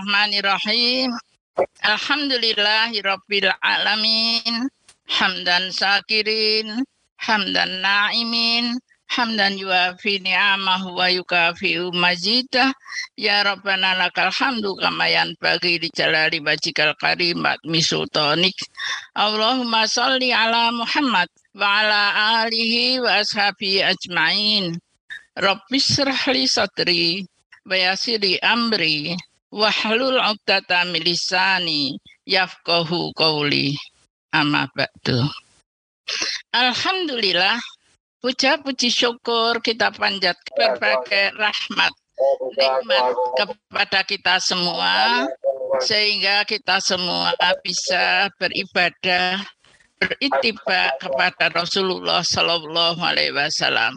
Bismillahirrahmanirrahim. Alhamdulillahirabbil alamin. Hamdan sakirin, hamdan na'imin, hamdan yuafi ni'amahu wa yukafi'u mazidah. Ya Rabbana lakal hamdu kamayan bagi di jalali bajikal karimat misultanik. Allahumma salli ala Muhammad wa ala alihi wa ashabi ajma'in. Rabbis srahli sadri Bayasiri amri wahlul 'uqdata milisani yafqahu qawli Alhamdulillah puja puji syukur kita panjat berbagai rahmat nikmat kepada kita semua sehingga kita semua bisa beribadah beritiba kepada Rasulullah Sallallahu Alaihi Wasallam.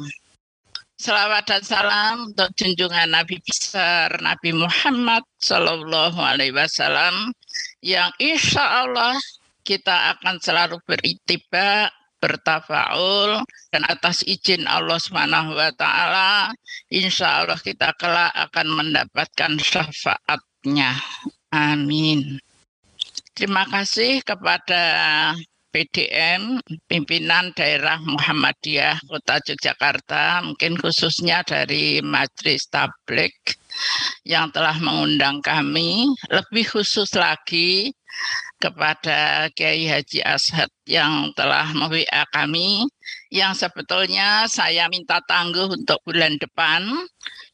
Salawat dan salam untuk junjungan Nabi besar Nabi Muhammad Sallallahu Alaihi Wasallam yang insya Allah kita akan selalu beritiba, bertafaul dan atas izin Allah Subhanahu wa taala insya Allah kita kelak akan mendapatkan syafaatnya. Amin. Terima kasih kepada PDM, pimpinan daerah Muhammadiyah Kota Yogyakarta, mungkin khususnya dari Majelis Tablik yang telah mengundang kami, lebih khusus lagi kepada Kiai Haji Ashad yang telah me-WA kami, yang sebetulnya saya minta tangguh untuk bulan depan,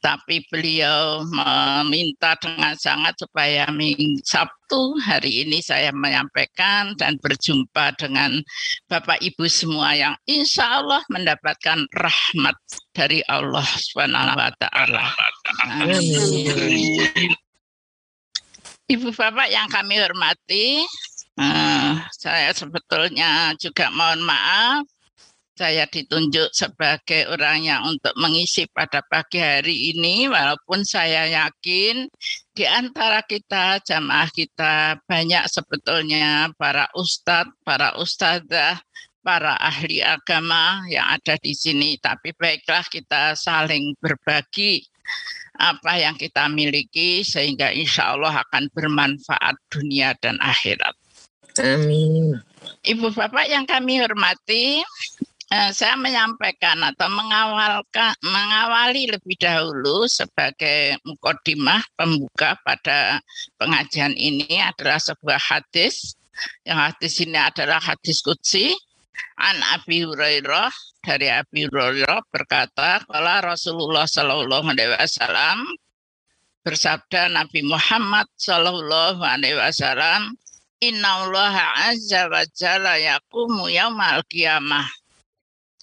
tapi beliau meminta dengan sangat supaya minggu Sabtu hari ini saya menyampaikan dan berjumpa dengan Bapak Ibu semua yang insya Allah mendapatkan rahmat dari Allah Subhanahu wa taala. Ibu Bapak yang kami hormati, uh, saya sebetulnya juga mohon maaf saya ditunjuk sebagai orang yang untuk mengisi pada pagi hari ini walaupun saya yakin di antara kita jamaah kita banyak sebetulnya para ustadz, para ustadzah, para ahli agama yang ada di sini tapi baiklah kita saling berbagi apa yang kita miliki sehingga insya Allah akan bermanfaat dunia dan akhirat. Amin. Ibu Bapak yang kami hormati, saya menyampaikan atau mengawalkan mengawali lebih dahulu sebagai mukodimah pembuka pada pengajian ini adalah sebuah hadis. Yang hadis ini adalah hadis kutsi an Abi Hurairah dari Abi Hurairah berkata kalau Rasulullah Shallallahu Alaihi Wasallam bersabda Nabi Muhammad Shallallahu Alaihi Wasallam Inna Allah azza wa jalla yakumu yaumal qiyamah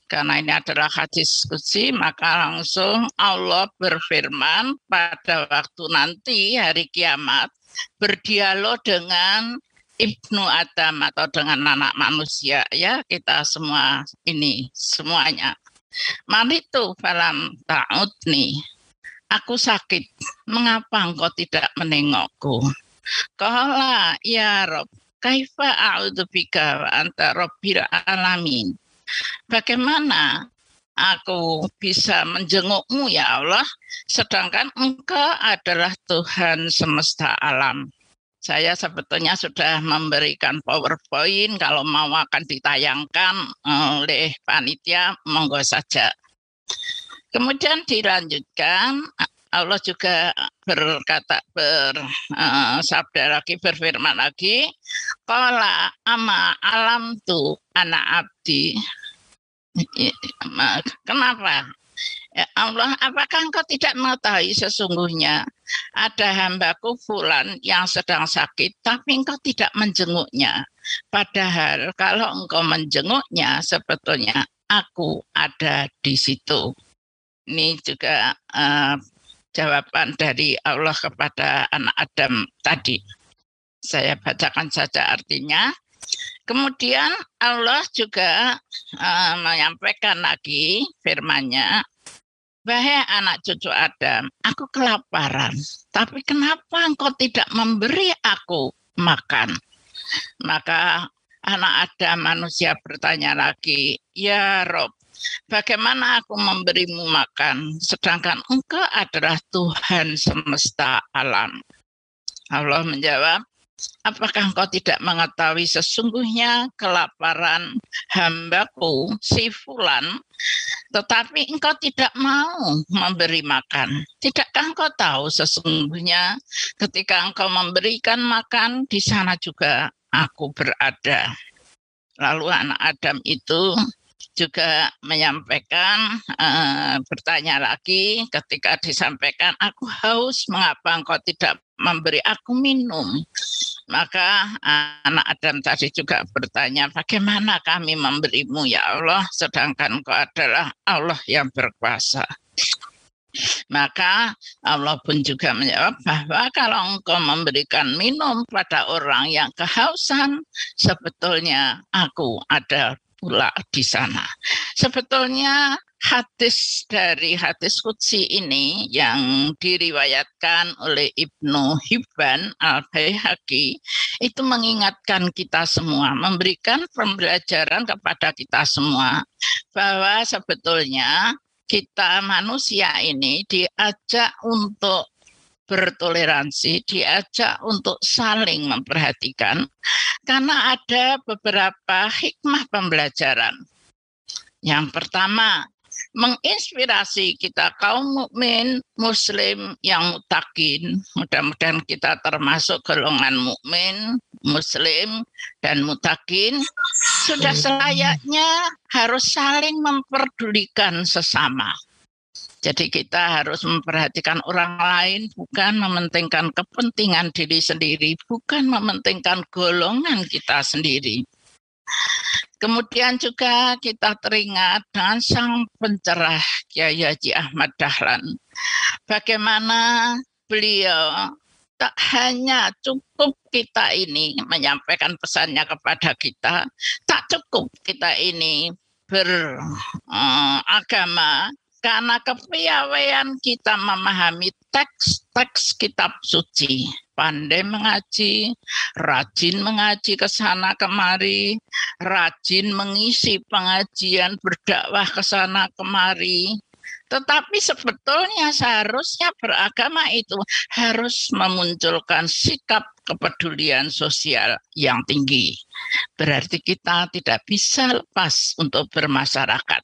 karena ini adalah hadis kutsi, maka langsung Allah berfirman pada waktu nanti hari kiamat berdialog dengan Ibnu Adam atau dengan anak manusia ya kita semua ini semuanya. Mari itu falam ta'ud nih. Aku sakit. Mengapa engkau tidak menengokku? Kala ya Rob, kaifa a'udzubika wa anta rabbil alamin. Bagaimana aku bisa menjengukmu ya Allah, sedangkan engkau adalah Tuhan semesta alam. Saya sebetulnya sudah memberikan PowerPoint, kalau mau akan ditayangkan oleh panitia, monggo saja. Kemudian dilanjutkan, Allah juga berkata bersabda uh, lagi berfirman lagi qala ama alam tu anak abdi kenapa? Ya Allah apakah engkau tidak mengetahui sesungguhnya ada hambaku fulan yang sedang sakit tapi engkau tidak menjenguknya? Padahal kalau engkau menjenguknya sebetulnya aku ada di situ. Ini juga uh, jawaban dari Allah kepada anak Adam tadi. Saya bacakan saja artinya. Kemudian Allah juga uh, menyampaikan lagi firman-Nya, Wahai anak cucu Adam, aku kelaparan, tapi kenapa engkau tidak memberi aku makan? Maka anak Adam manusia bertanya lagi, Ya Rob, Bagaimana aku memberimu makan, sedangkan engkau adalah Tuhan semesta alam. Allah menjawab, Apakah engkau tidak mengetahui sesungguhnya kelaparan hambaku si fulan tetapi engkau tidak mau memberi makan. Tidakkah engkau tahu sesungguhnya ketika engkau memberikan makan di sana juga aku berada. Lalu anak Adam itu juga menyampaikan uh, bertanya lagi ketika disampaikan aku haus mengapa engkau tidak memberi aku minum. Maka anak Adam tadi juga bertanya, bagaimana kami memberimu ya Allah, sedangkan engkau adalah Allah yang berkuasa. Maka Allah pun juga menjawab bahwa kalau engkau memberikan minum pada orang yang kehausan, sebetulnya aku ada pula di sana. Sebetulnya hadis dari hadis Qudsi ini yang diriwayatkan oleh Ibnu Hibban al-Baihaqi itu mengingatkan kita semua, memberikan pembelajaran kepada kita semua bahwa sebetulnya kita manusia ini diajak untuk bertoleransi, diajak untuk saling memperhatikan, karena ada beberapa hikmah pembelajaran. Yang pertama, menginspirasi kita kaum mukmin muslim yang mutakin. Mudah-mudahan kita termasuk golongan mukmin, muslim dan mutakin sudah selayaknya harus saling memperdulikan sesama. Jadi kita harus memperhatikan orang lain, bukan mementingkan kepentingan diri sendiri, bukan mementingkan golongan kita sendiri. Kemudian juga kita teringat dengan sang pencerah Kiai Haji Ahmad Dahlan. Bagaimana beliau tak hanya cukup kita ini menyampaikan pesannya kepada kita, tak cukup kita ini beragama, karena kepiawaian kita memahami teks-teks kitab suci. Pandai mengaji, rajin mengaji ke sana kemari, rajin mengisi pengajian berdakwah ke sana kemari. Tetapi sebetulnya seharusnya beragama itu harus memunculkan sikap kepedulian sosial yang tinggi. Berarti kita tidak bisa lepas untuk bermasyarakat.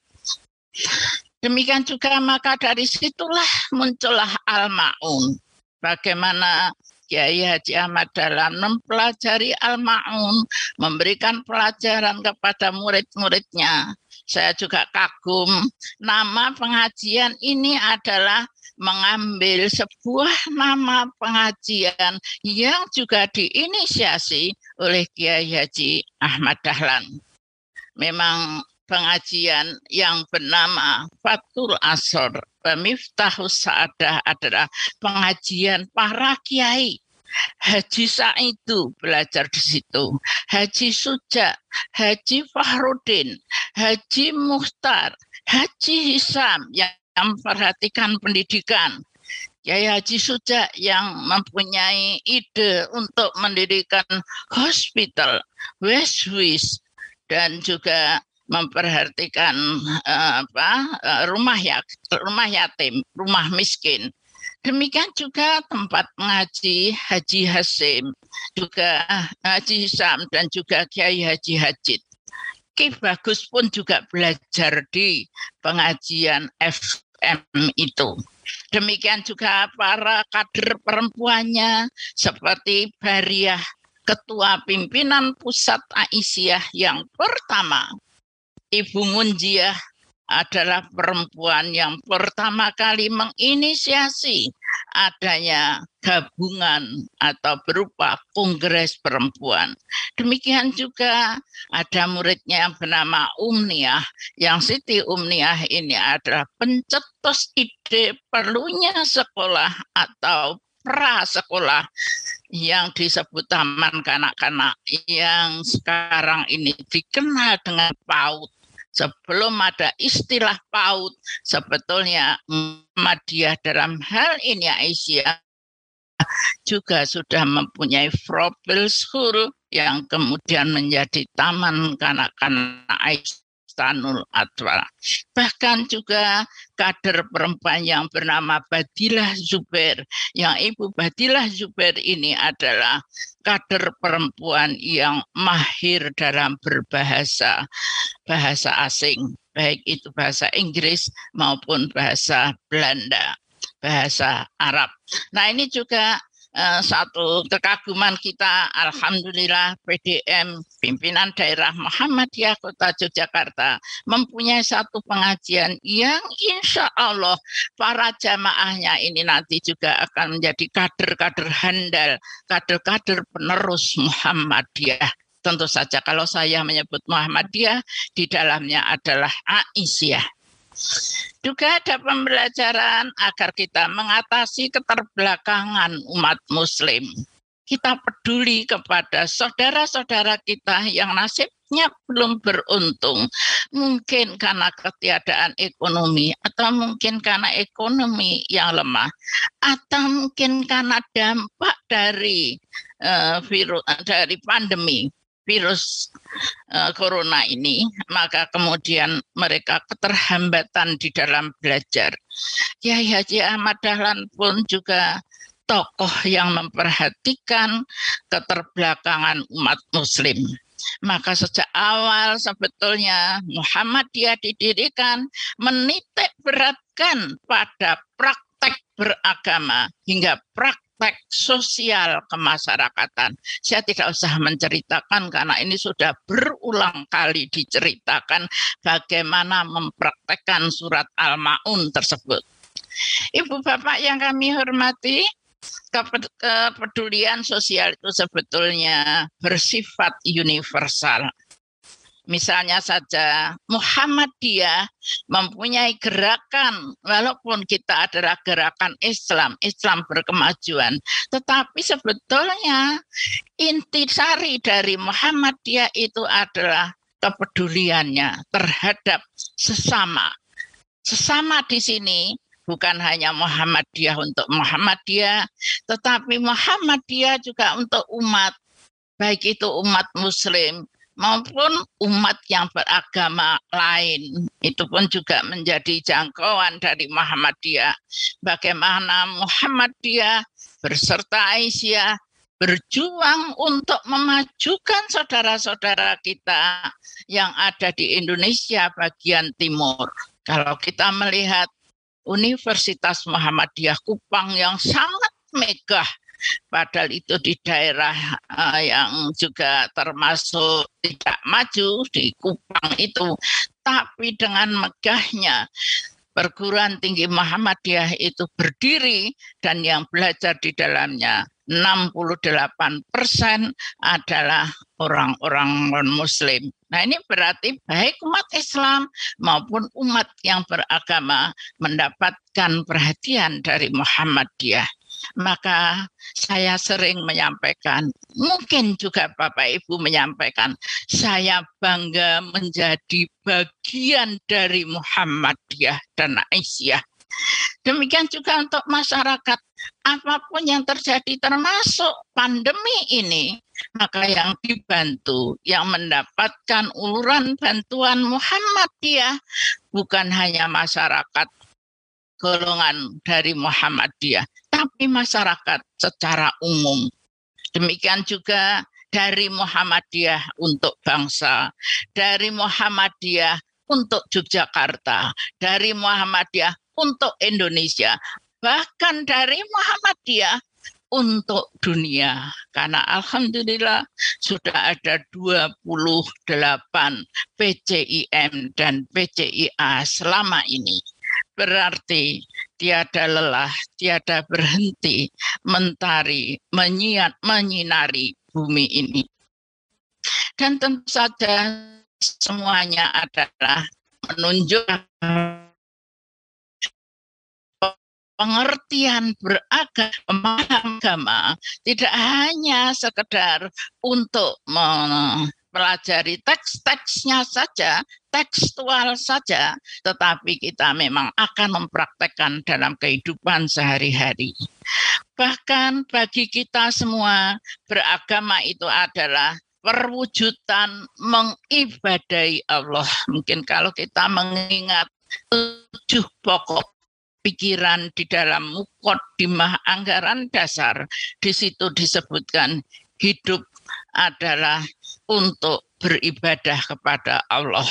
Demikian juga maka dari situlah muncullah Al-Ma'un. Bagaimana Kiai Haji Ahmad dalam mempelajari Al-Ma'un, memberikan pelajaran kepada murid-muridnya. Saya juga kagum, nama pengajian ini adalah mengambil sebuah nama pengajian yang juga diinisiasi oleh Kiai Haji Ahmad Dahlan. Memang pengajian yang bernama Fatul Asor Miftahus Sa'adah adalah pengajian para kiai. Haji Sa'idu belajar di situ. Haji Suja, Haji Fahrudin, Haji Muhtar, Haji Hisam yang memperhatikan pendidikan. Kiai Haji Suja yang mempunyai ide untuk mendirikan hospital, West Swiss, dan juga memperhatikan uh, apa uh, rumah ya rumah yatim, rumah miskin. Demikian juga tempat mengaji Haji Hasim, juga Haji Hisam dan juga Kiai Haji Hajid. Ki Bagus pun juga belajar di pengajian FM itu. Demikian juga para kader perempuannya seperti Bariah, ketua pimpinan pusat Aisyah yang pertama Ibu Munjiah adalah perempuan yang pertama kali menginisiasi adanya gabungan atau berupa kongres perempuan. Demikian juga ada muridnya yang bernama Umniah, yang Siti Umniah ini adalah pencetus ide perlunya sekolah atau pra sekolah yang disebut taman kanak-kanak yang sekarang ini dikenal dengan PAUD sebelum ada istilah PAUD, sebetulnya Muhammadiyah dalam hal ini Aisyah juga sudah mempunyai profil school yang kemudian menjadi taman kanak-kanak Aisyah Ahsanul Atwal. Bahkan juga kader perempuan yang bernama Badilah Zubair. Yang Ibu Badilah Zubair ini adalah kader perempuan yang mahir dalam berbahasa bahasa asing, baik itu bahasa Inggris maupun bahasa Belanda, bahasa Arab. Nah, ini juga uh, satu kekaguman kita Alhamdulillah PDM pimpinan daerah Muhammadiyah Kota Yogyakarta mempunyai satu pengajian yang insya Allah para jamaahnya ini nanti juga akan menjadi kader-kader handal, kader-kader penerus Muhammadiyah tentu saja kalau saya menyebut Muhammadiyah di dalamnya adalah Aisyah juga ada pembelajaran agar kita mengatasi keterbelakangan umat muslim. Kita peduli kepada saudara-saudara kita yang nasibnya belum beruntung. Mungkin karena ketiadaan ekonomi atau mungkin karena ekonomi yang lemah atau mungkin karena dampak dari uh, virus dari pandemi virus uh, corona ini, maka kemudian mereka keterhambatan di dalam belajar. Ya Haji Ahmad Dahlan pun juga tokoh yang memperhatikan keterbelakangan umat muslim. Maka sejak awal sebetulnya Muhammadiyah didirikan menitik beratkan pada praktek beragama hingga praktek aspek sosial kemasyarakatan. Saya tidak usah menceritakan karena ini sudah berulang kali diceritakan bagaimana mempraktekkan surat Al-Maun tersebut. Ibu Bapak yang kami hormati, kepedulian sosial itu sebetulnya bersifat universal. Misalnya saja Muhammadiyah mempunyai gerakan walaupun kita adalah gerakan Islam, Islam berkemajuan, tetapi sebetulnya inti sari dari Muhammadiyah itu adalah kepeduliannya terhadap sesama. Sesama di sini bukan hanya Muhammadiyah untuk Muhammadiyah, tetapi Muhammadiyah juga untuk umat, baik itu umat Muslim, maupun umat yang beragama lain. Itu pun juga menjadi jangkauan dari Muhammadiyah. Bagaimana Muhammadiyah berserta Aisyah berjuang untuk memajukan saudara-saudara kita yang ada di Indonesia bagian timur. Kalau kita melihat Universitas Muhammadiyah Kupang yang sangat megah padahal itu di daerah uh, yang juga termasuk tidak maju di Kupang itu tapi dengan megahnya perguruan tinggi Muhammadiyah itu berdiri dan yang belajar di dalamnya 68 persen adalah orang-orang non-muslim. Nah ini berarti baik umat Islam maupun umat yang beragama mendapatkan perhatian dari Muhammadiyah maka saya sering menyampaikan, mungkin juga Bapak Ibu menyampaikan, saya bangga menjadi bagian dari Muhammadiyah dan Aisyah. Demikian juga untuk masyarakat, apa pun yang terjadi termasuk pandemi ini, maka yang dibantu, yang mendapatkan uluran bantuan Muhammadiyah bukan hanya masyarakat golongan dari Muhammadiyah, tapi masyarakat secara umum. Demikian juga dari Muhammadiyah untuk bangsa, dari Muhammadiyah untuk Yogyakarta, dari Muhammadiyah untuk Indonesia, bahkan dari Muhammadiyah untuk dunia. Karena alhamdulillah sudah ada 28 PCIM dan PCIA selama ini. Berarti tiada lelah, tiada berhenti mentari, menyiat, menyinari bumi ini. Dan tentu saja semuanya adalah menunjuk pengertian beragama tidak hanya sekedar untuk mempelajari teks-teksnya saja, tekstual saja, tetapi kita memang akan mempraktekkan dalam kehidupan sehari-hari. Bahkan bagi kita semua, beragama itu adalah perwujudan mengibadai Allah. Mungkin kalau kita mengingat tujuh pokok pikiran di dalam mukodimah anggaran dasar, di situ disebutkan hidup adalah untuk beribadah kepada Allah.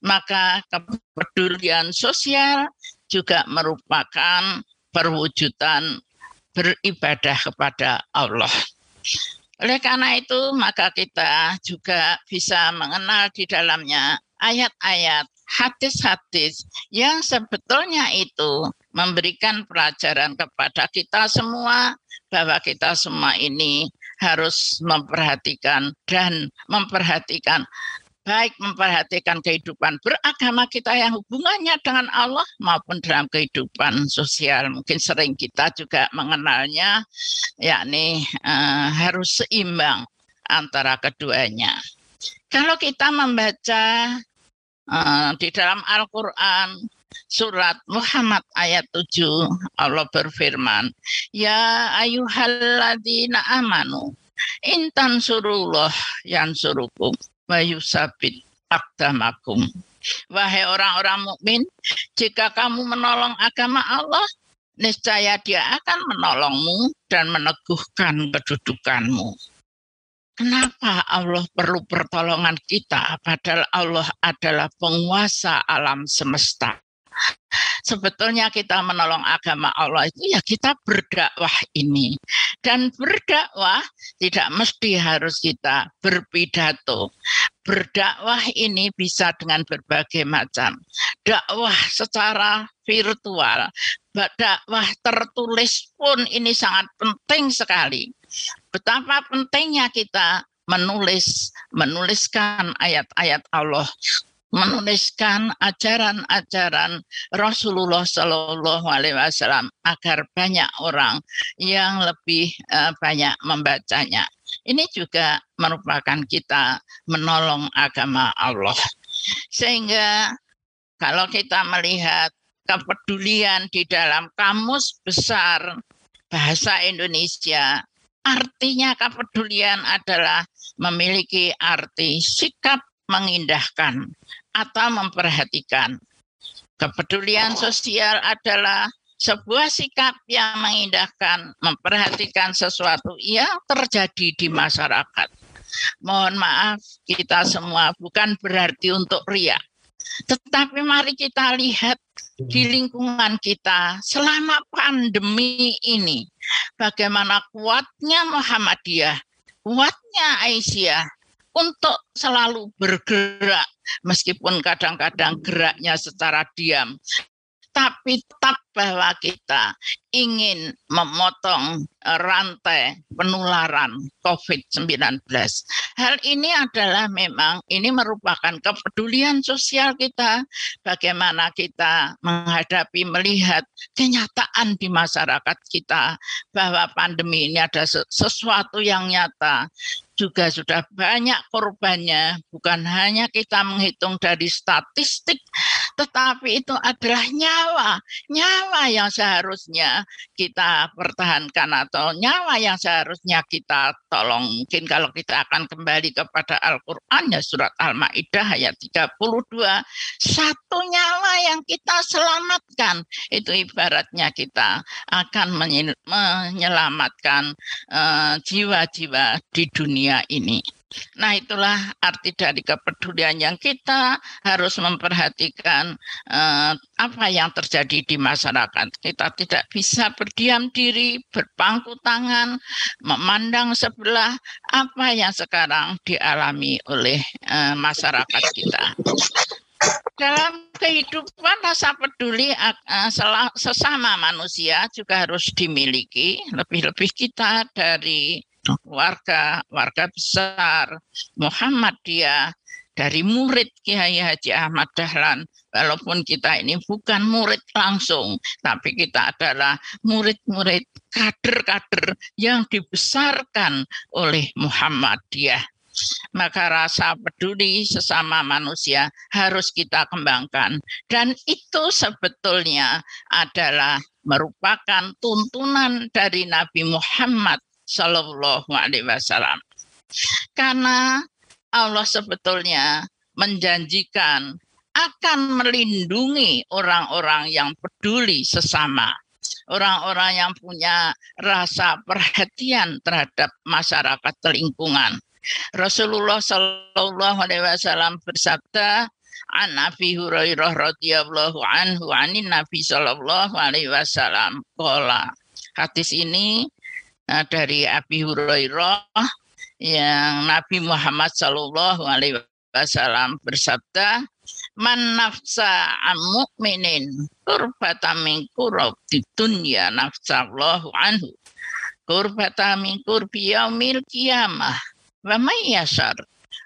Maka kepedulian sosial juga merupakan perwujudan beribadah kepada Allah. Oleh karena itu, maka kita juga bisa mengenal di dalamnya ayat-ayat hadis-hadis yang sebetulnya itu memberikan pelajaran kepada kita semua bahwa kita semua ini harus memperhatikan dan memperhatikan baik memperhatikan kehidupan beragama kita yang hubungannya dengan Allah maupun dalam kehidupan sosial. Mungkin sering kita juga mengenalnya, yakni uh, harus seimbang antara keduanya. Kalau kita membaca uh, di dalam Al-Quran, surat Muhammad ayat 7, Allah berfirman, Ya ayuhalladina amanu, intan surullah yang surukum wa yusabit akdamakum. Wahai orang-orang mukmin, jika kamu menolong agama Allah, niscaya dia akan menolongmu dan meneguhkan kedudukanmu. Kenapa Allah perlu pertolongan kita padahal Allah adalah penguasa alam semesta? Sebetulnya kita menolong agama Allah itu ya kita berdakwah ini. Dan berdakwah tidak mesti harus kita berpidato. Berdakwah ini bisa dengan berbagai macam. Dakwah secara virtual, dakwah tertulis pun ini sangat penting sekali. Betapa pentingnya kita menulis, menuliskan ayat-ayat Allah menuliskan ajaran-ajaran Rasulullah Shallallahu Alaihi Wasallam agar banyak orang yang lebih uh, banyak membacanya. Ini juga merupakan kita menolong agama Allah. Sehingga kalau kita melihat kepedulian di dalam kamus besar bahasa Indonesia, artinya kepedulian adalah memiliki arti sikap mengindahkan atau memperhatikan. Kepedulian sosial adalah sebuah sikap yang mengindahkan, memperhatikan sesuatu yang terjadi di masyarakat. Mohon maaf, kita semua bukan berarti untuk ria. Tetapi mari kita lihat di lingkungan kita selama pandemi ini, bagaimana kuatnya Muhammadiyah, kuatnya Aisyah, untuk selalu bergerak meskipun kadang-kadang geraknya secara diam tapi tetap bahwa kita ingin memotong rantai penularan COVID-19. Hal ini adalah memang ini merupakan kepedulian sosial kita bagaimana kita menghadapi melihat kenyataan di masyarakat kita bahwa pandemi ini ada sesuatu yang nyata juga sudah banyak korbannya, bukan hanya kita menghitung dari statistik, tetapi itu adalah nyawa, nyawa yang seharusnya kita pertahankan atau nyawa yang seharusnya kita tolong. Mungkin kalau kita akan kembali kepada Al-Quran ya surat Al-Ma'idah ayat 32, satu nyawa yang kita selamatkan, itu ibaratnya kita akan menyelamatkan uh, jiwa-jiwa di dunia dunia ini. Nah, itulah arti dari kepedulian yang kita harus memperhatikan eh, apa yang terjadi di masyarakat. Kita tidak bisa berdiam diri, berpangku tangan, memandang sebelah apa yang sekarang dialami oleh eh, masyarakat kita. Dalam kehidupan rasa peduli uh, sesama manusia juga harus dimiliki, lebih-lebih kita dari warga warga besar. Muhammadiyah dari murid Kiai Haji Ahmad Dahlan. Walaupun kita ini bukan murid langsung tapi kita adalah murid-murid kader-kader yang dibesarkan oleh Muhammadiyah maka rasa peduli sesama manusia harus kita kembangkan. Dan itu sebetulnya adalah merupakan tuntunan dari Nabi Muhammad Shallallahu Alaihi Wasallam. Karena Allah sebetulnya menjanjikan akan melindungi orang-orang yang peduli sesama. Orang-orang yang punya rasa perhatian terhadap masyarakat lingkungan. Rasulullah Shallallahu Alaihi Wasallam bersabda, an Abi Hurairah radhiyallahu anhu anin Nabi Shallallahu Alaihi Wasallam. Kola. Hadis ini uh, dari Abi Hurairah yang Nabi Muhammad Shallallahu Alaihi Wasallam bersabda, man nafsa an mu'minin kurbata min kurab di dunya nafsa Allahu anhu kurbata min kurbi yaumil qiyamah wa may yasar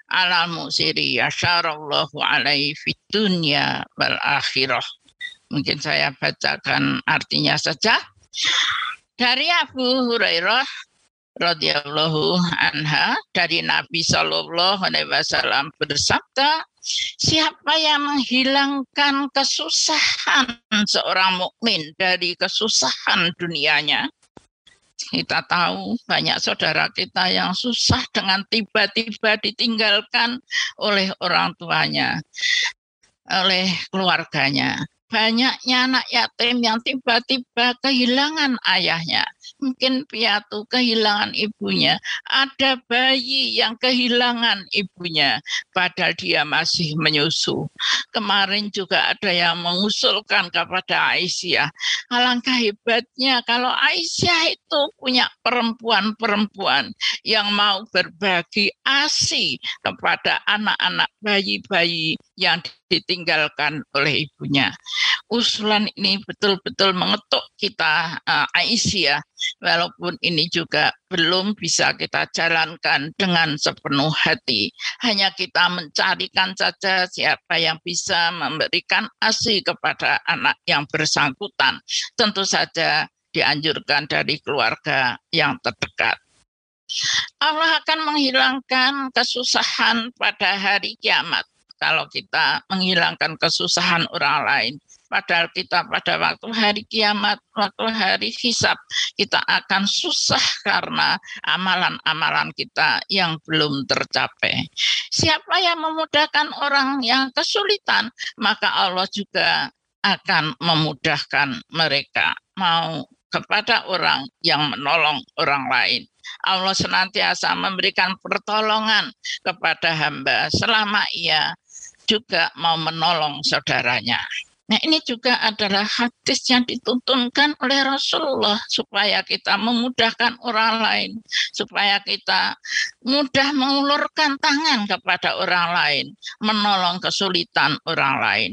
ala musiri alaihi fid dunya wal akhirah. Mungkin saya bacakan artinya saja dari Abu Hurairah radhiyallahu anha dari Nabi Shallallahu alaihi wasallam bersabda siapa yang menghilangkan kesusahan seorang mukmin dari kesusahan dunianya? Kita tahu banyak saudara kita yang susah dengan tiba-tiba ditinggalkan oleh orang tuanya oleh keluarganya banyaknya anak yatim yang tiba-tiba kehilangan ayahnya mungkin piatu kehilangan ibunya, ada bayi yang kehilangan ibunya, padahal dia masih menyusu. Kemarin juga ada yang mengusulkan kepada Aisyah, alangkah hebatnya kalau Aisyah itu punya perempuan-perempuan yang mau berbagi ASI kepada anak-anak bayi-bayi yang ditinggalkan oleh ibunya. Usulan ini betul-betul mengetuk kita uh, Aisyah walaupun ini juga belum bisa kita jalankan dengan sepenuh hati. Hanya kita mencarikan saja siapa yang bisa memberikan ASI kepada anak yang bersangkutan. Tentu saja dianjurkan dari keluarga yang terdekat. Allah akan menghilangkan kesusahan pada hari kiamat kalau kita menghilangkan kesusahan orang lain. Padahal kita pada waktu hari kiamat, waktu hari hisab, kita akan susah karena amalan-amalan kita yang belum tercapai. Siapa yang memudahkan orang yang kesulitan, maka Allah juga akan memudahkan mereka. Mau kepada orang yang menolong orang lain. Allah senantiasa memberikan pertolongan kepada hamba selama ia juga mau menolong saudaranya. Nah ini juga adalah hadis yang dituntunkan oleh Rasulullah supaya kita memudahkan orang lain, supaya kita mudah mengulurkan tangan kepada orang lain, menolong kesulitan orang lain,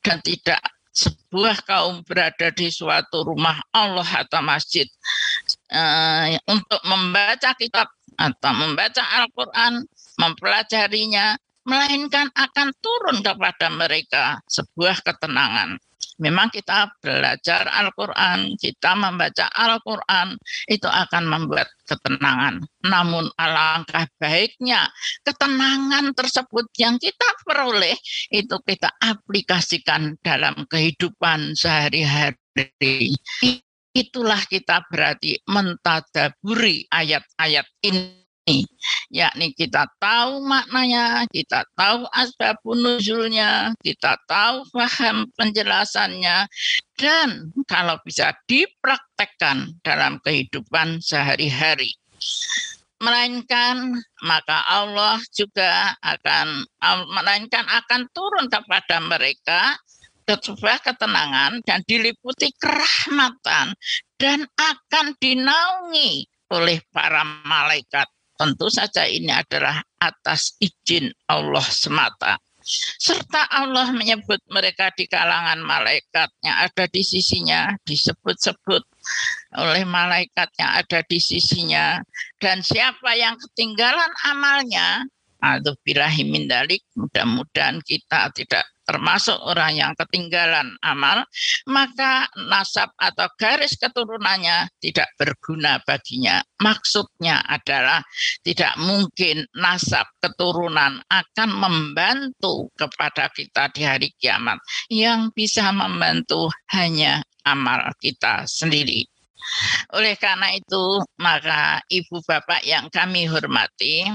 dan tidak sebuah kaum berada di suatu rumah Allah atau masjid uh, untuk membaca kitab atau membaca Al-Quran, mempelajarinya, melainkan akan turun kepada mereka sebuah ketenangan. Memang kita belajar Al-Quran, kita membaca Al-Quran, itu akan membuat ketenangan. Namun alangkah baiknya ketenangan tersebut yang kita peroleh, itu kita aplikasikan dalam kehidupan sehari-hari. Itulah kita berarti mentadaburi ayat-ayat ini yakni kita tahu maknanya, kita tahu asbabun nuzulnya, kita tahu paham penjelasannya, dan kalau bisa dipraktekkan dalam kehidupan sehari-hari. Melainkan maka Allah juga akan melainkan akan turun kepada mereka sebuah ketenangan dan diliputi kerahmatan dan akan dinaungi oleh para malaikat Tentu saja ini adalah atas izin Allah semata. Serta Allah menyebut mereka di kalangan malaikat yang ada di sisinya, disebut-sebut oleh malaikat yang ada di sisinya. Dan siapa yang ketinggalan amalnya, Aduh bilahi mindalik, mudah-mudahan kita tidak termasuk orang yang ketinggalan amal, maka nasab atau garis keturunannya tidak berguna baginya. Maksudnya adalah tidak mungkin nasab keturunan akan membantu kepada kita di hari kiamat. Yang bisa membantu hanya amal kita sendiri. Oleh karena itu, maka ibu bapak yang kami hormati,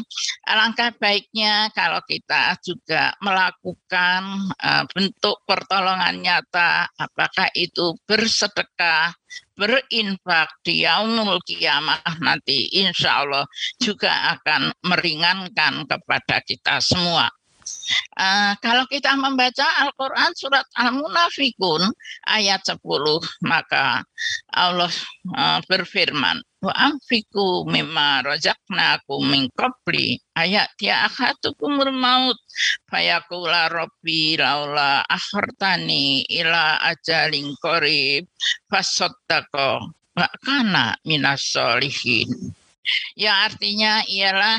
alangkah baiknya kalau kita juga melakukan uh, bentuk pertolongan nyata, apakah itu bersedekah, berinfak di yaumul kiamah nanti insya Allah juga akan meringankan kepada kita semua. Uh, kalau kita membaca Al-Quran surat Al-Munafikun ayat 10 maka Allah uh, berfirman wa amfiku mimma razaqnakum min ayat ya akhatukumul maut fayaqula rabbi laula akhartani ila ajalin qarib fasaddaqo wa kana minas solihin ya artinya ialah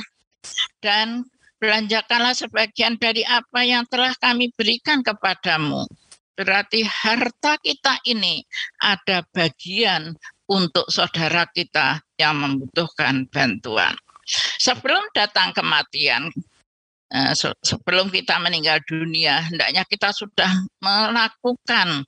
dan belanjakanlah sebagian dari apa yang telah kami berikan kepadamu. Berarti harta kita ini ada bagian untuk saudara kita yang membutuhkan bantuan. Sebelum datang kematian, eh, sebelum kita meninggal dunia, hendaknya kita sudah melakukan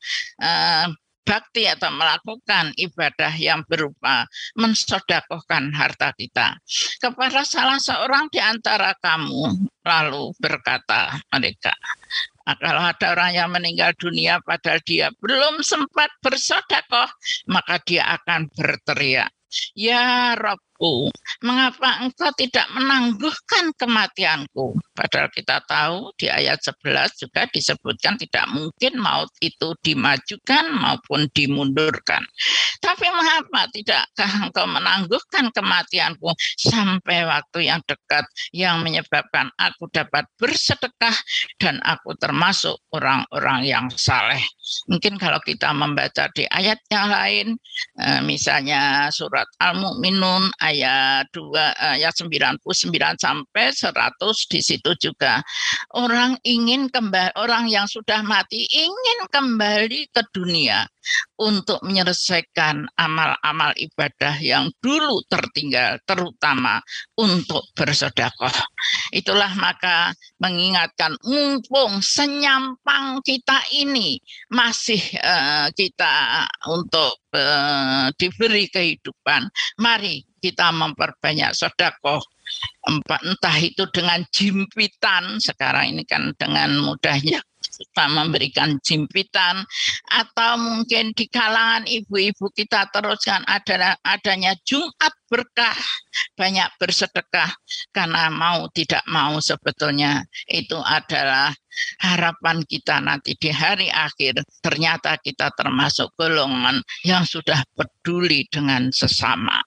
eh, bakti atau melakukan ibadah yang berupa mensodakohkan harta kita. Kepada salah seorang di antara kamu lalu berkata mereka kalau ada orang yang meninggal dunia padahal dia belum sempat bersodakoh, maka dia akan berteriak, Ya Robku, mengapa engkau tidak menangguhkan kematianku? Padahal kita tahu di ayat 11 juga disebutkan tidak mungkin maut itu dimajukan maupun dimundurkan. Tapi mengapa tidakkah engkau menangguhkan kematianku sampai waktu yang dekat yang menyebabkan aku dapat bersedekah dan aku termasuk orang-orang yang saleh. Mungkin kalau kita membaca di ayat yang lain, eh, misalnya surat Al-Mu'minun ayat 2 ayat 99 sampai 100 di situ juga orang ingin kembali orang yang sudah mati ingin kembali ke dunia untuk menyelesaikan amal-amal ibadah yang dulu tertinggal, terutama untuk bersedekah. Itulah maka mengingatkan mumpung senyampang kita ini masih uh, kita untuk uh, diberi kehidupan, mari kita memperbanyak sedekah entah itu dengan jimpitan sekarang ini kan dengan mudahnya kita memberikan jimpitan atau mungkin di kalangan ibu-ibu kita teruskan ada adanya Jumat berkah banyak bersedekah karena mau tidak mau sebetulnya itu adalah harapan kita nanti di hari akhir ternyata kita termasuk golongan yang sudah peduli dengan sesama.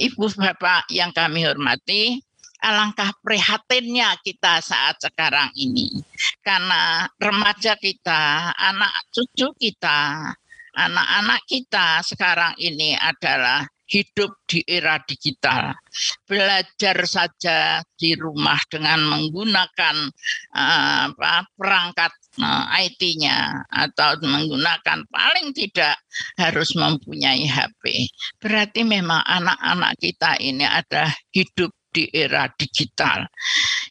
Ibu Bapak yang kami hormati, alangkah prihatinnya kita saat sekarang ini. Karena remaja kita, anak cucu kita, anak-anak kita sekarang ini adalah hidup di era digital. Belajar saja di rumah dengan menggunakan uh, apa, perangkat uh, IT-nya atau menggunakan paling tidak harus mempunyai HP. Berarti memang anak-anak kita ini ada hidup di era digital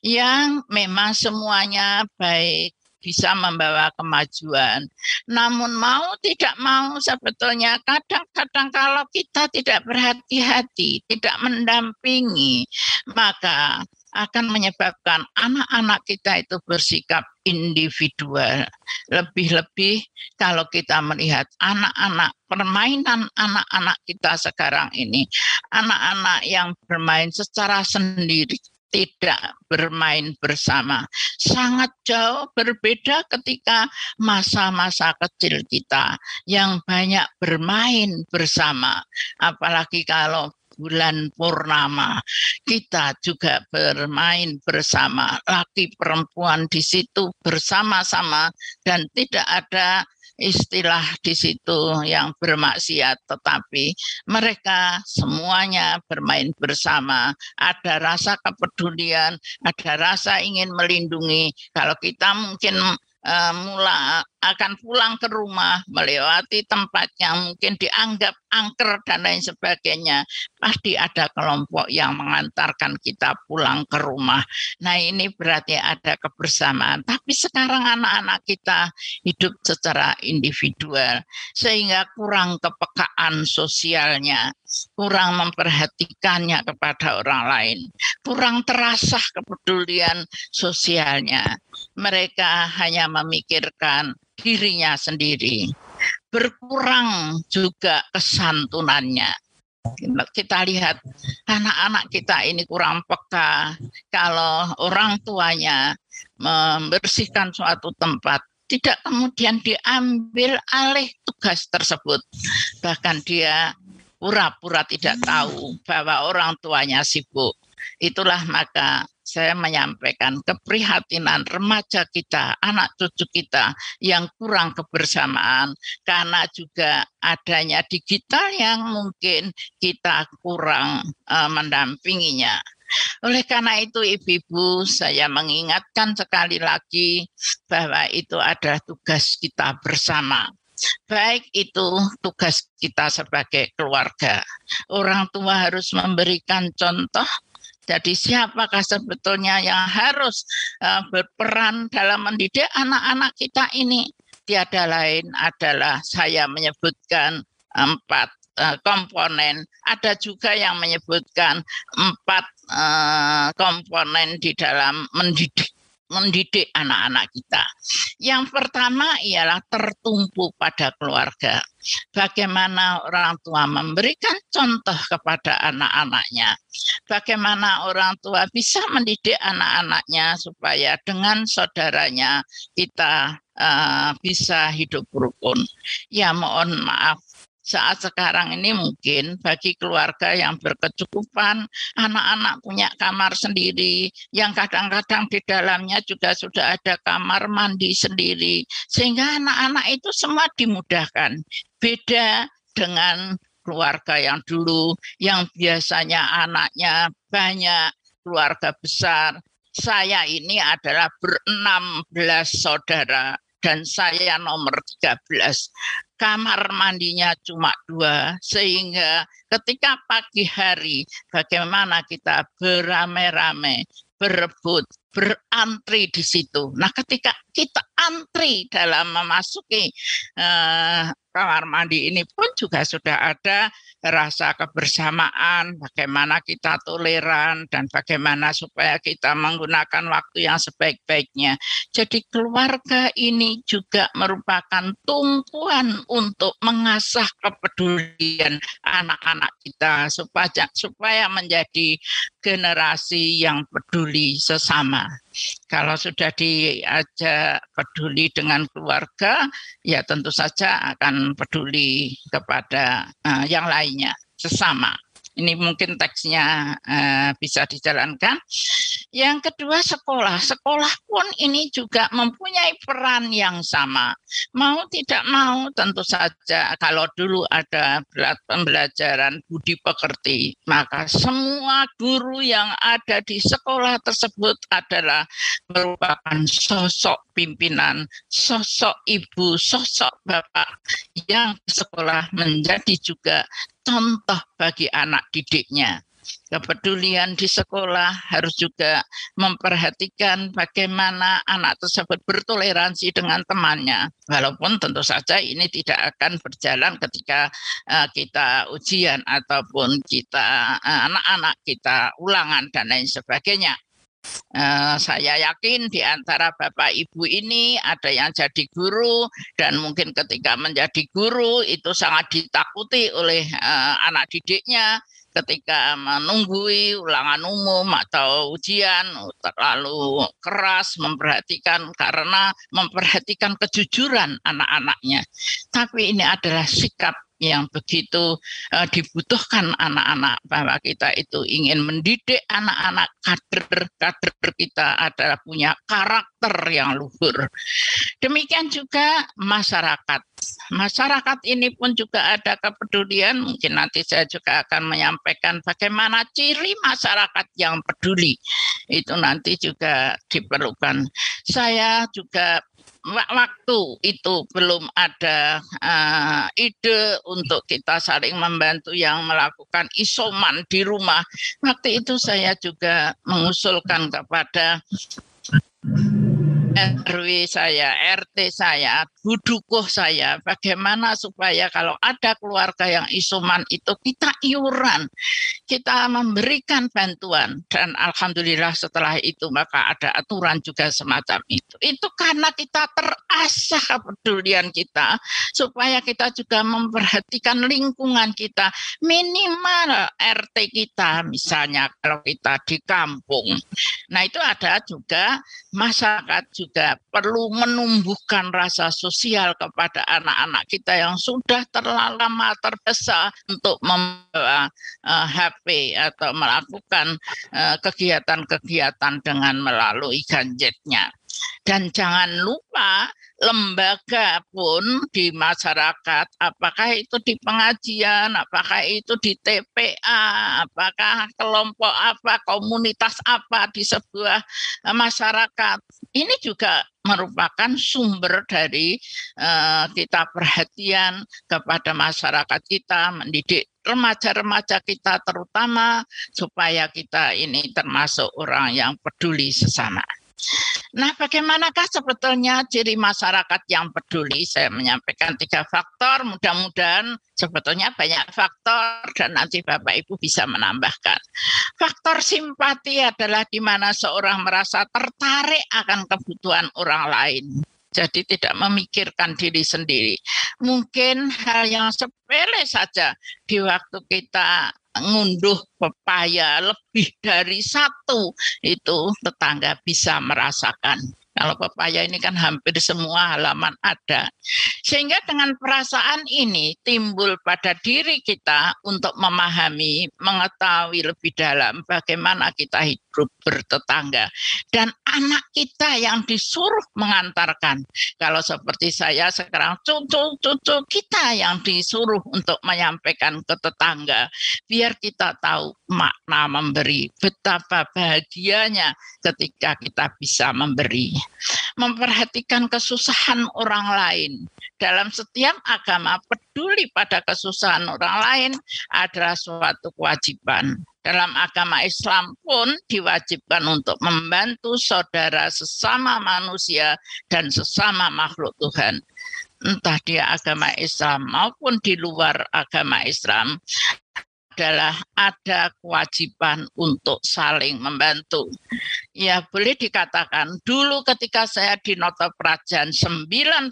yang memang semuanya baik bisa membawa kemajuan. Namun mau tidak mau sebetulnya kadang-kadang kalau kita tidak berhati-hati, tidak mendampingi, maka akan menyebabkan anak-anak kita itu bersikap individual. Lebih-lebih kalau kita melihat anak-anak permainan anak-anak kita sekarang ini, anak-anak yang bermain secara sendiri tidak bermain bersama. Sangat jauh berbeda ketika masa-masa kecil kita yang banyak bermain bersama. Apalagi kalau bulan purnama. Kita juga bermain bersama laki perempuan di situ bersama-sama dan tidak ada istilah di situ yang bermaksiat, tetapi mereka semuanya bermain bersama. Ada rasa kepedulian, ada rasa ingin melindungi. Kalau kita mungkin uh, mula akan pulang ke rumah melewati tempat yang mungkin dianggap angker dan lain sebagainya pasti ada kelompok yang mengantarkan kita pulang ke rumah. Nah ini berarti ada kebersamaan. Tapi sekarang anak-anak kita hidup secara individual sehingga kurang kepekaan sosialnya kurang memperhatikannya kepada orang lain kurang terasa kepedulian sosialnya. Mereka hanya memikirkan dirinya sendiri. Berkurang juga kesantunannya. Kita lihat anak-anak kita ini kurang peka kalau orang tuanya membersihkan suatu tempat tidak kemudian diambil alih tugas tersebut. Bahkan dia pura-pura tidak tahu bahwa orang tuanya sibuk. Itulah maka saya menyampaikan keprihatinan remaja kita, anak cucu kita yang kurang kebersamaan karena juga adanya digital yang mungkin kita kurang uh, mendampinginya. Oleh karena itu ibu-ibu saya mengingatkan sekali lagi bahwa itu adalah tugas kita bersama. Baik itu tugas kita sebagai keluarga. Orang tua harus memberikan contoh jadi siapakah sebetulnya yang harus uh, berperan dalam mendidik anak-anak kita ini? Tiada lain adalah saya menyebutkan empat uh, komponen. Ada juga yang menyebutkan empat uh, komponen di dalam mendidik mendidik anak-anak kita. Yang pertama ialah tertumpu pada keluarga. Bagaimana orang tua memberikan contoh kepada anak-anaknya. Bagaimana orang tua bisa mendidik anak-anaknya supaya dengan saudaranya kita uh, bisa hidup rukun. Ya mohon maaf saat sekarang ini mungkin bagi keluarga yang berkecukupan, anak-anak punya kamar sendiri, yang kadang-kadang di dalamnya juga sudah ada kamar mandi sendiri, sehingga anak-anak itu semua dimudahkan. Beda dengan keluarga yang dulu, yang biasanya anaknya banyak, keluarga besar. Saya ini adalah berenam belas saudara dan saya nomor 13 kamar mandinya cuma dua, sehingga ketika pagi hari bagaimana kita beramai-ramai berebut, berantri di situ. Nah, ketika kita antri dalam memasuki uh, kamar mandi ini pun juga sudah ada rasa kebersamaan, bagaimana kita toleran dan bagaimana supaya kita menggunakan waktu yang sebaik-baiknya. Jadi keluarga ini juga merupakan tumpuan untuk mengasah kepedulian anak-anak kita supaya supaya menjadi generasi yang peduli sesama. Kalau sudah diajak peduli dengan keluarga, ya tentu saja akan peduli kepada uh, yang lainnya, sesama. Ini mungkin teksnya uh, bisa dijalankan. Yang kedua sekolah. Sekolah pun ini juga mempunyai peran yang sama. Mau tidak mau tentu saja kalau dulu ada pembelajaran budi pekerti, maka semua guru yang ada di sekolah tersebut adalah merupakan sosok pimpinan, sosok ibu, sosok bapak yang sekolah menjadi juga contoh bagi anak didiknya. Kepedulian di sekolah harus juga memperhatikan bagaimana anak tersebut bertoleransi dengan temannya. Walaupun tentu saja ini tidak akan berjalan ketika uh, kita ujian ataupun kita eh, anak-anak kita ulangan dan lain sebagainya. Uh, saya yakin di antara bapak ibu ini ada yang jadi guru dan mungkin ketika menjadi guru itu sangat ditakuti oleh uh, anak didiknya ketika menunggui ulangan umum atau ujian terlalu keras memperhatikan karena memperhatikan kejujuran anak-anaknya. Tapi ini adalah sikap yang begitu uh, dibutuhkan anak-anak bahwa kita itu ingin mendidik anak-anak kader kader kita adalah punya karakter yang luhur. Demikian juga masyarakat. Masyarakat ini pun juga ada kepedulian. Mungkin nanti saya juga akan menyampaikan bagaimana ciri masyarakat yang peduli. Itu nanti juga diperlukan. Saya juga waktu itu belum ada uh, ide untuk kita saling membantu yang melakukan isoman di rumah. Waktu itu saya juga mengusulkan kepada RW saya, RT saya, budukuh saya, bagaimana supaya kalau ada keluarga yang isoman itu kita iuran, kita memberikan bantuan dan alhamdulillah setelah itu maka ada aturan juga semacam itu. Itu karena kita terasah kepedulian kita supaya kita juga memperhatikan lingkungan kita, minimal RT kita misalnya kalau kita di kampung. Nah itu ada juga masyarakat perlu menumbuhkan rasa sosial kepada anak-anak kita yang sudah terlalu lama terbesar untuk membawa uh, eh, HP atau melakukan eh, kegiatan-kegiatan dengan melalui gadgetnya. Dan jangan lupa lembaga pun di masyarakat, apakah itu di pengajian, apakah itu di TPA, apakah kelompok apa, komunitas apa di sebuah eh, masyarakat. Ini juga merupakan sumber dari uh, kita perhatian kepada masyarakat kita, mendidik remaja-remaja kita terutama supaya kita ini termasuk orang yang peduli sesama. Nah, bagaimanakah sebetulnya ciri masyarakat yang peduli? Saya menyampaikan tiga faktor, mudah-mudahan sebetulnya banyak faktor dan nanti Bapak Ibu bisa menambahkan. Faktor simpati adalah di mana seorang merasa tertarik akan kebutuhan orang lain. Jadi tidak memikirkan diri sendiri. Mungkin hal yang sepele saja di waktu kita ngunduh pepaya lebih dari satu itu tetangga bisa merasakan. Kalau pepaya ini kan hampir semua halaman ada. Sehingga dengan perasaan ini timbul pada diri kita untuk memahami, mengetahui lebih dalam bagaimana kita hidup bertetangga. Dan anak kita yang disuruh mengantarkan. Kalau seperti saya sekarang cucu-cucu kita yang disuruh untuk menyampaikan ke tetangga. Biar kita tahu makna memberi. Betapa bahagianya ketika kita bisa memberi memperhatikan kesusahan orang lain. Dalam setiap agama, peduli pada kesusahan orang lain adalah suatu kewajiban. Dalam agama Islam pun diwajibkan untuk membantu saudara sesama manusia dan sesama makhluk Tuhan entah dia agama Islam maupun di luar agama Islam adalah ada kewajiban untuk saling membantu. Ya boleh dikatakan dulu ketika saya di Nota Prajan 99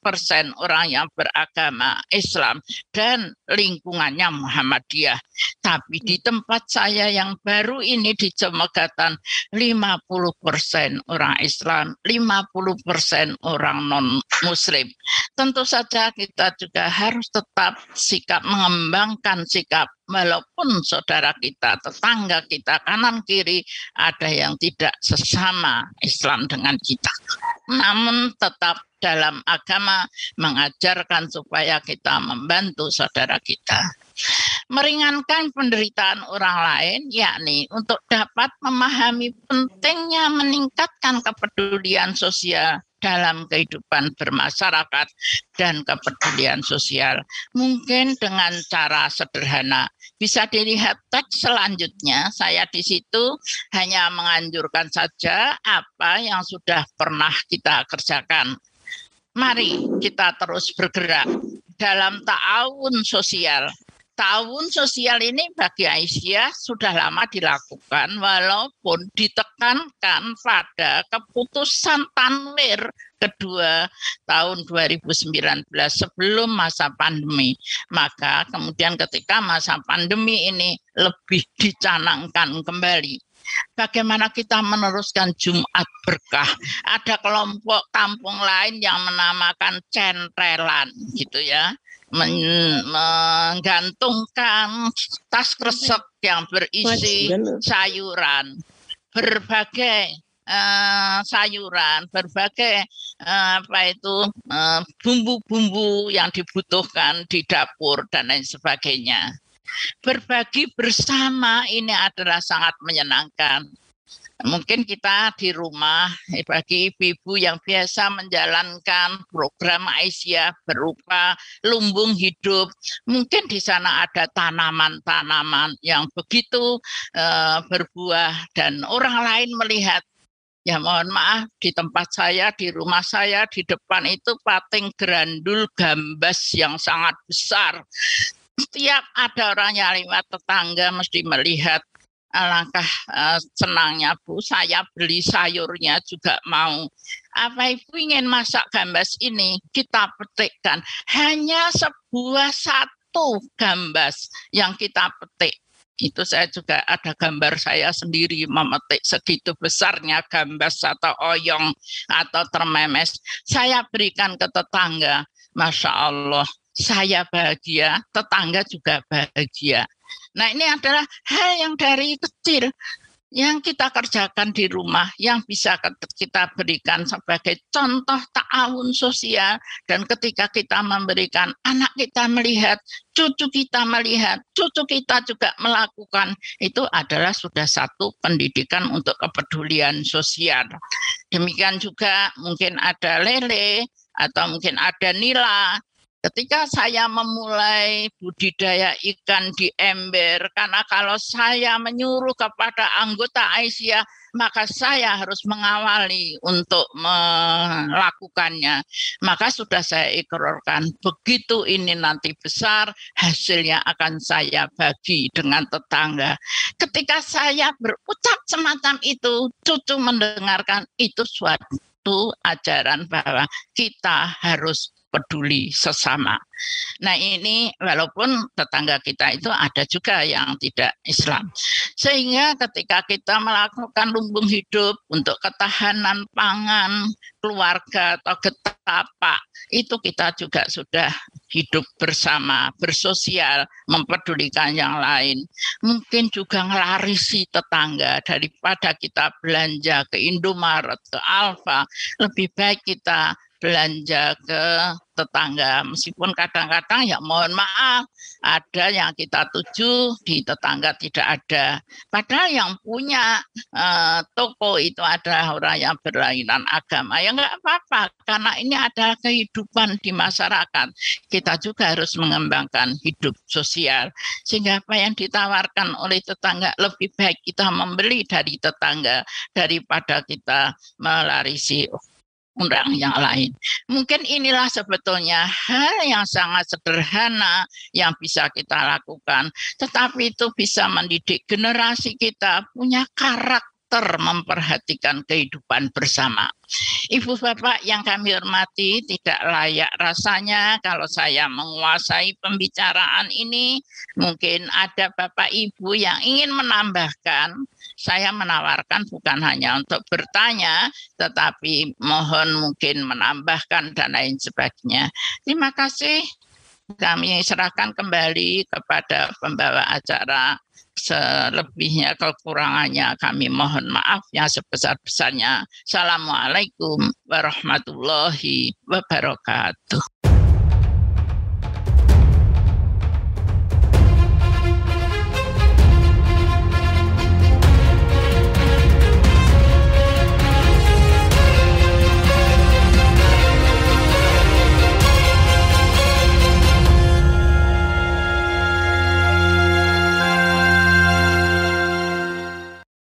persen orang yang beragama Islam dan lingkungannya Muhammadiyah. Tapi di tempat saya yang baru ini di Jemegatan 50 persen orang Islam, 50 persen orang non Muslim. Tentu saja kita juga harus tetap sikap mengembangkan sikap walaupun saudara kita, tetangga kita, kanan kiri ada yang tidak sesama Islam dengan kita. Namun tetap dalam agama mengajarkan supaya kita membantu saudara kita. Meringankan penderitaan orang lain, yakni untuk dapat memahami pentingnya meningkatkan kepedulian sosial dalam kehidupan bermasyarakat dan kepedulian sosial. Mungkin dengan cara sederhana. Bisa dilihat teks selanjutnya, saya di situ hanya menganjurkan saja apa yang sudah pernah kita kerjakan. Mari kita terus bergerak dalam ta'awun sosial tahun sosial ini bagi Aisyah sudah lama dilakukan walaupun ditekankan pada keputusan tanwir kedua tahun 2019 sebelum masa pandemi. Maka kemudian ketika masa pandemi ini lebih dicanangkan kembali. Bagaimana kita meneruskan Jumat berkah? Ada kelompok kampung lain yang menamakan centrelan gitu ya menggantungkan tas kresek yang berisi sayuran, berbagai uh, sayuran, berbagai uh, apa itu uh, bumbu-bumbu yang dibutuhkan di dapur dan lain sebagainya. Berbagi bersama ini adalah sangat menyenangkan. Mungkin kita di rumah eh, bagi ibu-ibu yang biasa menjalankan program Aisyah berupa lumbung hidup mungkin di sana ada tanaman-tanaman yang begitu uh, berbuah dan orang lain melihat. Ya mohon maaf di tempat saya di rumah saya di depan itu pating grandul gambas yang sangat besar. Setiap ada orang yang lewat tetangga mesti melihat alangkah uh, senangnya Bu, saya beli sayurnya juga mau. Apa Ibu ingin masak gambas ini? Kita petikkan. Hanya sebuah satu gambas yang kita petik. Itu saya juga ada gambar saya sendiri memetik segitu besarnya gambas atau oyong atau termemes. Saya berikan ke tetangga. Masya Allah, saya bahagia, tetangga juga bahagia. Nah ini adalah hal yang dari kecil yang kita kerjakan di rumah yang bisa kita berikan sebagai contoh ta'awun sosial. Dan ketika kita memberikan anak kita melihat cucu kita melihat cucu kita juga melakukan itu adalah sudah satu pendidikan untuk kepedulian sosial. Demikian juga mungkin ada lele atau mungkin ada nila Ketika saya memulai budidaya ikan di ember, karena kalau saya menyuruh kepada anggota Aisyah, maka saya harus mengawali untuk melakukannya. Maka sudah saya ikrarkan, begitu ini nanti besar, hasilnya akan saya bagi dengan tetangga. Ketika saya berucap semacam itu, cucu mendengarkan itu suatu ajaran bahwa kita harus peduli sesama. Nah ini walaupun tetangga kita itu ada juga yang tidak Islam. Sehingga ketika kita melakukan lumbung hidup untuk ketahanan pangan keluarga atau getapa, itu kita juga sudah hidup bersama, bersosial, mempedulikan yang lain. Mungkin juga ngelarisi tetangga daripada kita belanja ke Indomaret, ke Alfa, lebih baik kita belanja ke tetangga. Meskipun kadang-kadang ya mohon maaf ada yang kita tuju di tetangga tidak ada. Padahal yang punya uh, toko itu ada orang yang berlainan agama. Ya nggak apa-apa karena ini ada kehidupan di masyarakat. Kita juga harus mengembangkan hidup sosial. Sehingga apa yang ditawarkan oleh tetangga lebih baik kita membeli dari tetangga daripada kita melarisi undang yang lain. Mungkin inilah sebetulnya hal yang sangat sederhana yang bisa kita lakukan, tetapi itu bisa mendidik generasi kita punya karakter memperhatikan kehidupan bersama. Ibu bapak yang kami hormati, tidak layak rasanya kalau saya menguasai pembicaraan ini. Mungkin ada bapak ibu yang ingin menambahkan. Saya menawarkan bukan hanya untuk bertanya, tetapi mohon mungkin menambahkan dan lain sebagainya. Terima kasih. Kami serahkan kembali kepada pembawa acara selebihnya kekurangannya kami mohon maaf yang sebesar-besarnya. Assalamualaikum warahmatullahi wabarakatuh.